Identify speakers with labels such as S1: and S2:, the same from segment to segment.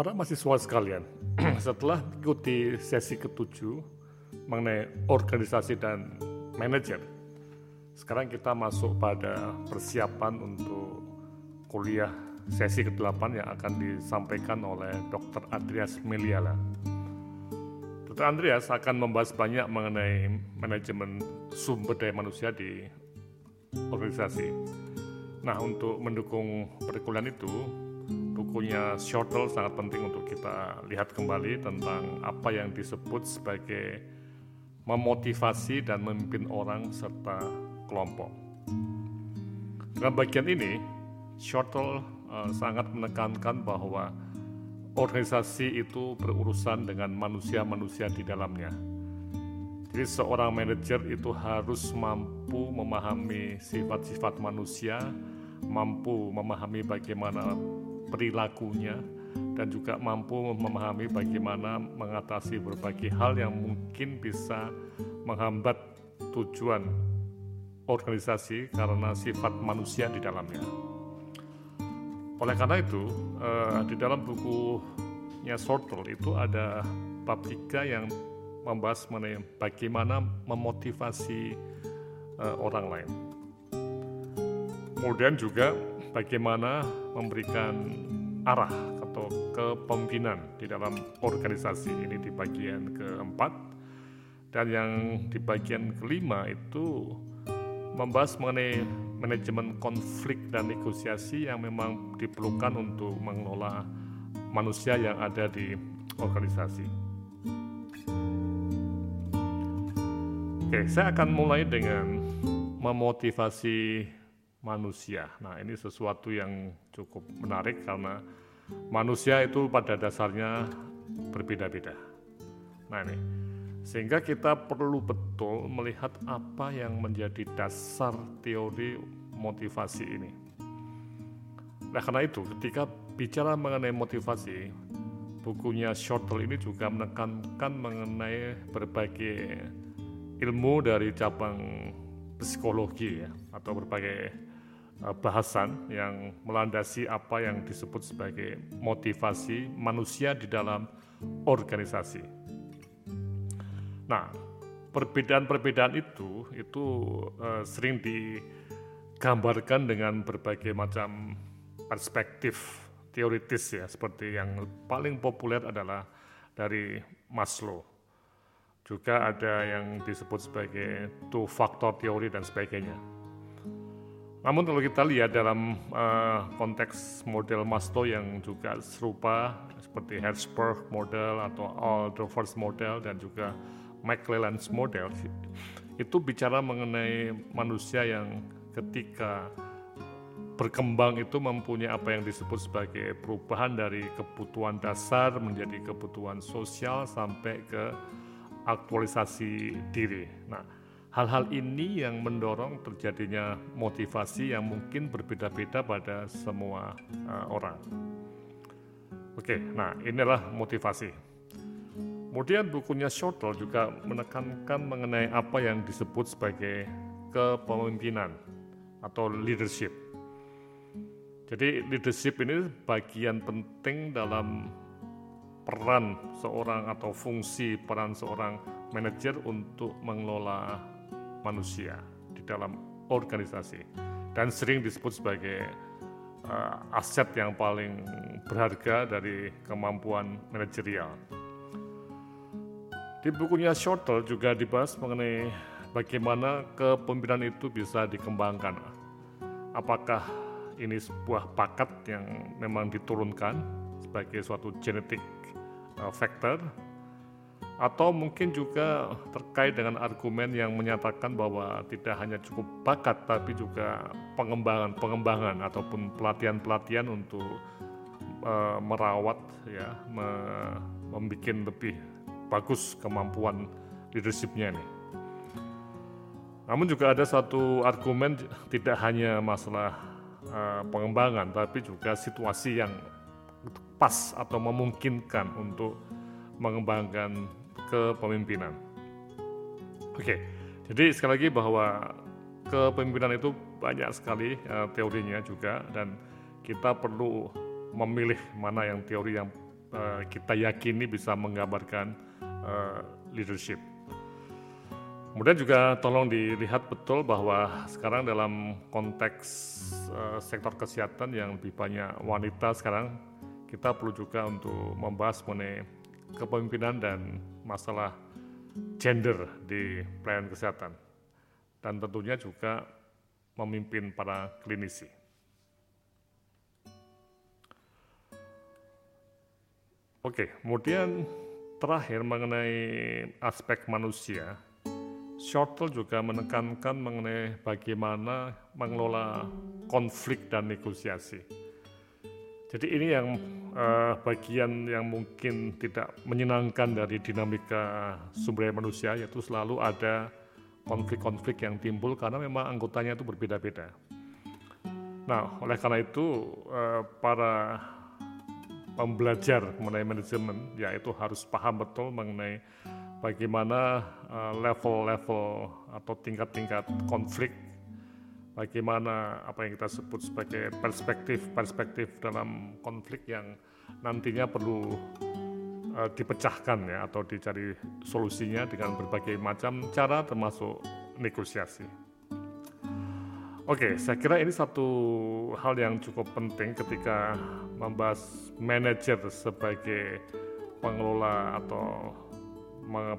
S1: Para mahasiswa sekalian, setelah mengikuti sesi ketujuh mengenai organisasi dan manajer, sekarang kita masuk pada persiapan untuk kuliah sesi ke-8 yang akan disampaikan oleh Dr. Andreas Meliala. Dr. Andreas akan membahas banyak mengenai manajemen sumber daya manusia di organisasi. Nah, untuk mendukung perkuliahan itu, bukunya Shortle sangat penting untuk kita lihat kembali tentang apa yang disebut sebagai memotivasi dan memimpin orang serta kelompok. Dalam bagian ini, Shortle uh, sangat menekankan bahwa organisasi itu berurusan dengan manusia-manusia di dalamnya. Jadi seorang manajer itu harus mampu memahami sifat-sifat manusia, mampu memahami bagaimana perilakunya, dan juga mampu memahami bagaimana mengatasi berbagai hal yang mungkin bisa menghambat tujuan organisasi karena sifat manusia di dalamnya. Oleh karena itu, uh, di dalam bukunya Sortel itu ada bab 3 yang membahas mengenai bagaimana memotivasi uh, orang lain. Kemudian juga bagaimana memberikan arah atau kepemimpinan di dalam organisasi ini di bagian keempat dan yang di bagian kelima itu membahas mengenai manajemen konflik dan negosiasi yang memang diperlukan untuk mengelola manusia yang ada di organisasi. Oke, saya akan mulai dengan memotivasi manusia. Nah, ini sesuatu yang cukup menarik karena manusia itu pada dasarnya berbeda-beda. Nah, ini sehingga kita perlu betul melihat apa yang menjadi dasar teori motivasi ini. Nah, karena itu ketika bicara mengenai motivasi, bukunya Shortle ini juga menekankan mengenai berbagai ilmu dari cabang psikologi ya atau berbagai bahasan yang melandasi apa yang disebut sebagai motivasi manusia di dalam organisasi. Nah, perbedaan-perbedaan itu itu uh, sering digambarkan dengan berbagai macam perspektif teoritis ya, seperti yang paling populer adalah dari Maslow. Juga ada yang disebut sebagai two factor teori dan sebagainya. Namun kalau kita lihat dalam uh, konteks model Maslow yang juga serupa seperti Herzberg model atau Aldrovers model dan juga McClelland's model itu bicara mengenai manusia yang ketika berkembang itu mempunyai apa yang disebut sebagai perubahan dari kebutuhan dasar menjadi kebutuhan sosial sampai ke aktualisasi diri. Nah, hal-hal ini yang mendorong terjadinya motivasi yang mungkin berbeda-beda pada semua uh, orang. Oke, nah inilah motivasi. Kemudian bukunya Shortle juga menekankan mengenai apa yang disebut sebagai kepemimpinan atau leadership. Jadi leadership ini bagian penting dalam peran seorang atau fungsi peran seorang manajer untuk mengelola manusia di dalam organisasi dan sering disebut sebagai uh, aset yang paling berharga dari kemampuan manajerial. Di bukunya Shortle juga dibahas mengenai bagaimana kepemimpinan itu bisa dikembangkan. Apakah ini sebuah pakat yang memang diturunkan sebagai suatu genetik uh, factor atau mungkin juga terkait dengan argumen yang menyatakan bahwa tidak hanya cukup bakat tapi juga pengembangan-pengembangan ataupun pelatihan-pelatihan untuk uh, merawat ya me, membuat lebih bagus kemampuan leadershipnya ini. Namun juga ada satu argumen tidak hanya masalah uh, pengembangan, tapi juga situasi yang pas atau memungkinkan untuk mengembangkan kepemimpinan. Oke, jadi sekali lagi bahwa kepemimpinan itu banyak sekali uh, teorinya juga dan kita perlu memilih mana yang teori yang uh, kita yakini bisa menggambarkan uh, leadership. Kemudian juga tolong dilihat betul bahwa sekarang dalam konteks uh, sektor kesehatan yang lebih banyak wanita sekarang, kita perlu juga untuk membahas mengenai kepemimpinan dan masalah gender di pelayanan kesehatan. Dan tentunya juga memimpin para klinisi. Oke, kemudian terakhir mengenai aspek manusia, Shortle juga menekankan mengenai bagaimana mengelola konflik dan negosiasi. Jadi ini yang uh, bagian yang mungkin tidak menyenangkan dari dinamika sumber daya manusia, yaitu selalu ada konflik-konflik yang timbul karena memang anggotanya itu berbeda-beda. Nah, oleh karena itu uh, para pembelajar mengenai manajemen, yaitu harus paham betul mengenai bagaimana eh, level-level atau tingkat-tingkat konflik, bagaimana apa yang kita sebut sebagai perspektif-perspektif dalam konflik yang nantinya perlu uh, dipecahkan ya atau dicari solusinya dengan berbagai macam cara termasuk negosiasi. Oke, saya kira ini satu hal yang cukup penting ketika membahas manajer sebagai pengelola atau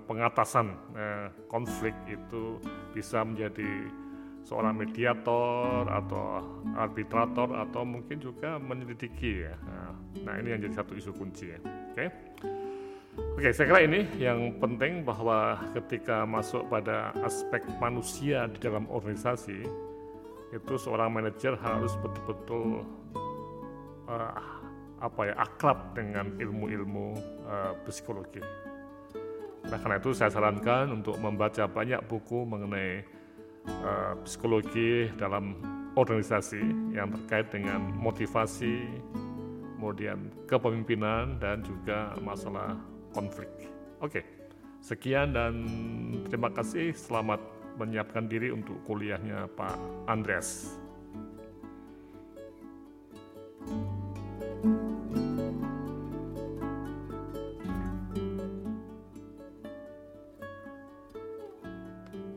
S1: pengatasan eh, konflik itu bisa menjadi seorang mediator atau arbitrator atau mungkin juga menyelidiki ya. Nah, ini yang jadi satu isu kunci ya. Oke. Oke, saya kira ini yang penting bahwa ketika masuk pada aspek manusia di dalam organisasi itu seorang manajer harus betul-betul uh, apa ya akrab dengan ilmu-ilmu uh, psikologi. Nah, karena itu saya sarankan untuk membaca banyak buku mengenai uh, psikologi dalam organisasi yang terkait dengan motivasi, kemudian kepemimpinan dan juga masalah konflik. Oke, sekian dan terima kasih. Selamat menyiapkan diri untuk kuliahnya Pak Andreas.